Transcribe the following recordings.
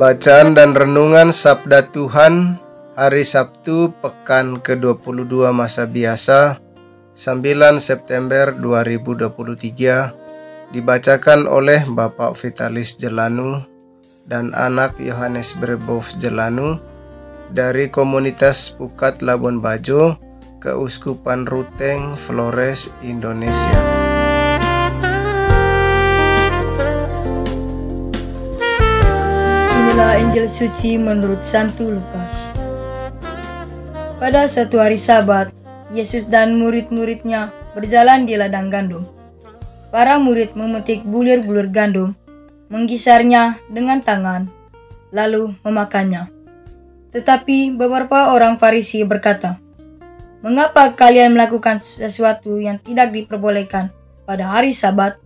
Bacaan dan Renungan Sabda Tuhan Hari Sabtu Pekan ke-22 Masa Biasa 9 September 2023 Dibacakan oleh Bapak Vitalis Jelanu dan anak Yohanes Brebov Jelanu dari komunitas Pukat Labuan Bajo, Keuskupan Ruteng, Flores, Indonesia. Injil suci menurut Santo Lukas. Pada suatu hari Sabat, Yesus dan murid-muridnya berjalan di ladang gandum. Para murid memetik bulir-bulir gandum, menggisarnya dengan tangan, lalu memakannya. Tetapi beberapa orang Farisi berkata, "Mengapa kalian melakukan sesuatu yang tidak diperbolehkan pada hari Sabat?"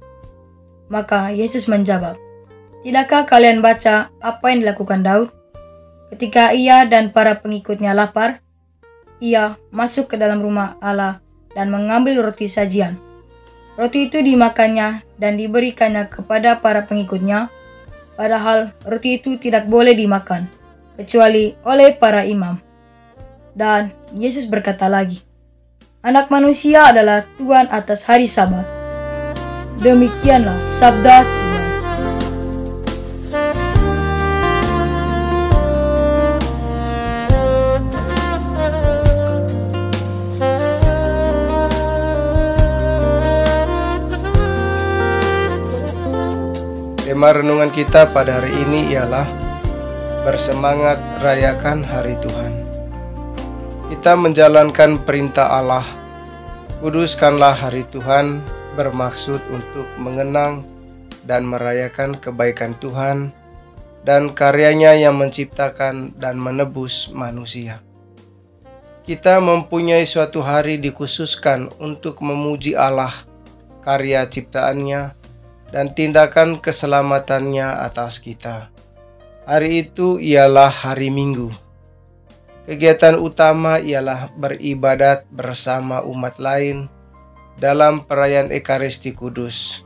Maka Yesus menjawab, Tidakkah kalian baca apa yang dilakukan Daud? Ketika ia dan para pengikutnya lapar, ia masuk ke dalam rumah Allah dan mengambil roti sajian. Roti itu dimakannya dan diberikannya kepada para pengikutnya, padahal roti itu tidak boleh dimakan, kecuali oleh para imam. Dan Yesus berkata lagi, Anak manusia adalah Tuhan atas hari sabat. Demikianlah sabda Tema renungan kita pada hari ini ialah bersemangat rayakan hari Tuhan. Kita menjalankan perintah Allah. Kuduskanlah hari Tuhan bermaksud untuk mengenang dan merayakan kebaikan Tuhan dan karyanya yang menciptakan dan menebus manusia. Kita mempunyai suatu hari dikhususkan untuk memuji Allah, karya ciptaannya, dan tindakan keselamatannya atas kita. Hari itu ialah hari Minggu. Kegiatan utama ialah beribadat bersama umat lain dalam perayaan Ekaristi Kudus.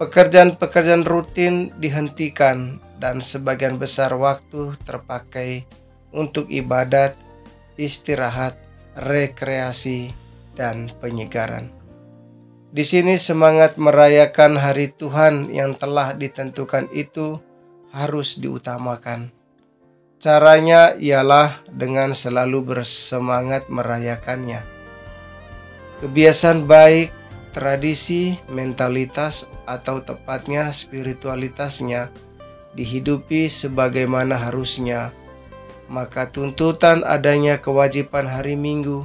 Pekerjaan-pekerjaan rutin dihentikan dan sebagian besar waktu terpakai untuk ibadat, istirahat, rekreasi, dan penyegaran. Di sini semangat merayakan hari Tuhan yang telah ditentukan itu harus diutamakan. Caranya ialah dengan selalu bersemangat merayakannya. Kebiasaan baik, tradisi, mentalitas, atau tepatnya spiritualitasnya dihidupi sebagaimana harusnya, maka tuntutan adanya kewajiban hari Minggu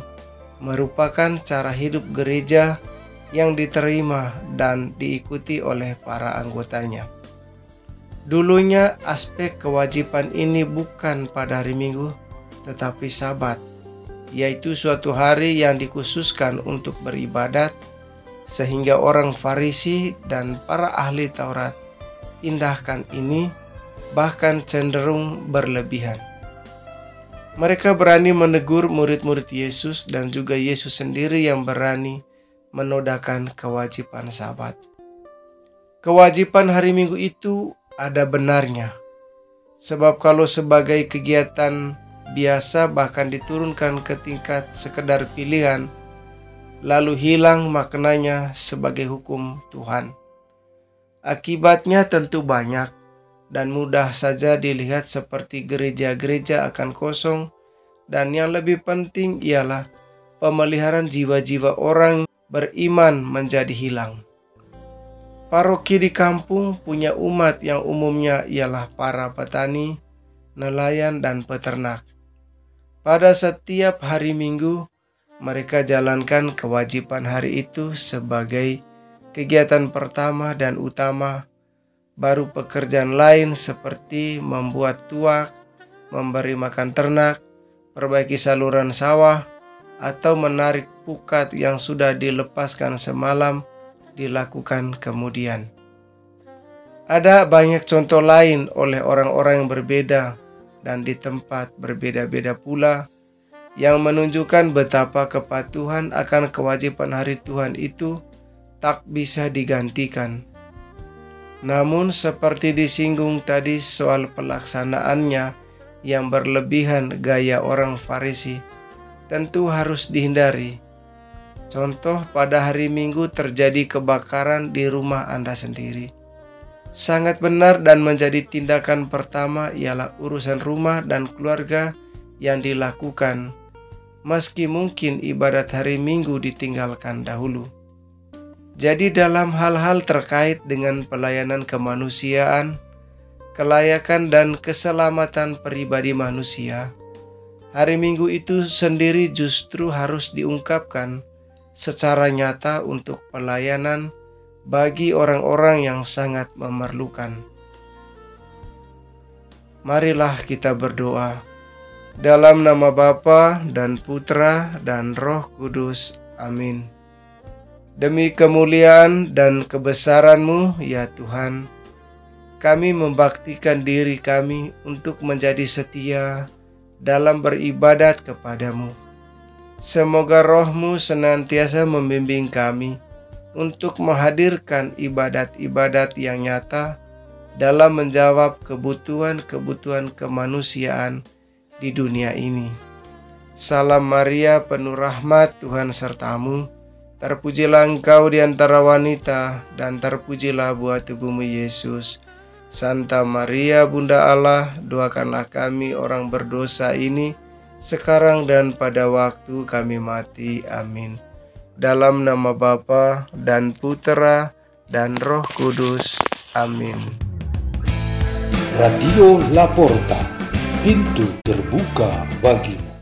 merupakan cara hidup gereja yang diterima dan diikuti oleh para anggotanya. Dulunya aspek kewajiban ini bukan pada hari Minggu, tetapi Sabat, yaitu suatu hari yang dikhususkan untuk beribadat, sehingga orang Farisi dan para ahli Taurat indahkan ini, bahkan cenderung berlebihan. Mereka berani menegur murid-murid Yesus, dan juga Yesus sendiri yang berani menodakan kewajiban sabat. Kewajiban hari Minggu itu ada benarnya. Sebab kalau sebagai kegiatan biasa bahkan diturunkan ke tingkat sekedar pilihan, lalu hilang maknanya sebagai hukum Tuhan. Akibatnya tentu banyak dan mudah saja dilihat seperti gereja-gereja akan kosong dan yang lebih penting ialah pemeliharaan jiwa-jiwa orang beriman menjadi hilang. Paroki di kampung punya umat yang umumnya ialah para petani, nelayan, dan peternak. Pada setiap hari Minggu, mereka jalankan kewajiban hari itu sebagai kegiatan pertama dan utama. Baru pekerjaan lain seperti membuat tuak, memberi makan ternak, perbaiki saluran sawah, atau menarik pukat yang sudah dilepaskan semalam dilakukan kemudian. Ada banyak contoh lain oleh orang-orang yang berbeda dan di tempat berbeda-beda pula yang menunjukkan betapa kepatuhan akan kewajiban hari Tuhan itu tak bisa digantikan. Namun seperti disinggung tadi soal pelaksanaannya yang berlebihan gaya orang Farisi, tentu harus dihindari. Contoh pada hari Minggu terjadi kebakaran di rumah Anda sendiri sangat benar dan menjadi tindakan pertama ialah urusan rumah dan keluarga yang dilakukan, meski mungkin ibadat hari Minggu ditinggalkan dahulu. Jadi, dalam hal-hal terkait dengan pelayanan kemanusiaan, kelayakan, dan keselamatan pribadi manusia, hari Minggu itu sendiri justru harus diungkapkan secara nyata untuk pelayanan bagi orang-orang yang sangat memerlukan. Marilah kita berdoa dalam nama Bapa dan Putra dan Roh Kudus. Amin. Demi kemuliaan dan kebesaran-Mu, ya Tuhan, kami membaktikan diri kami untuk menjadi setia dalam beribadat kepadamu. Semoga rohmu senantiasa membimbing kami untuk menghadirkan ibadat-ibadat yang nyata dalam menjawab kebutuhan-kebutuhan kemanusiaan di dunia ini. Salam Maria, penuh rahmat, Tuhan sertamu. Terpujilah engkau di antara wanita, dan terpujilah buah tubuhmu Yesus. Santa Maria, Bunda Allah, doakanlah kami orang berdosa ini, sekarang dan pada waktu kami mati. Amin dalam nama Bapa dan Putera dan Roh Kudus. Amin. Radio Laporta, pintu terbuka bagimu.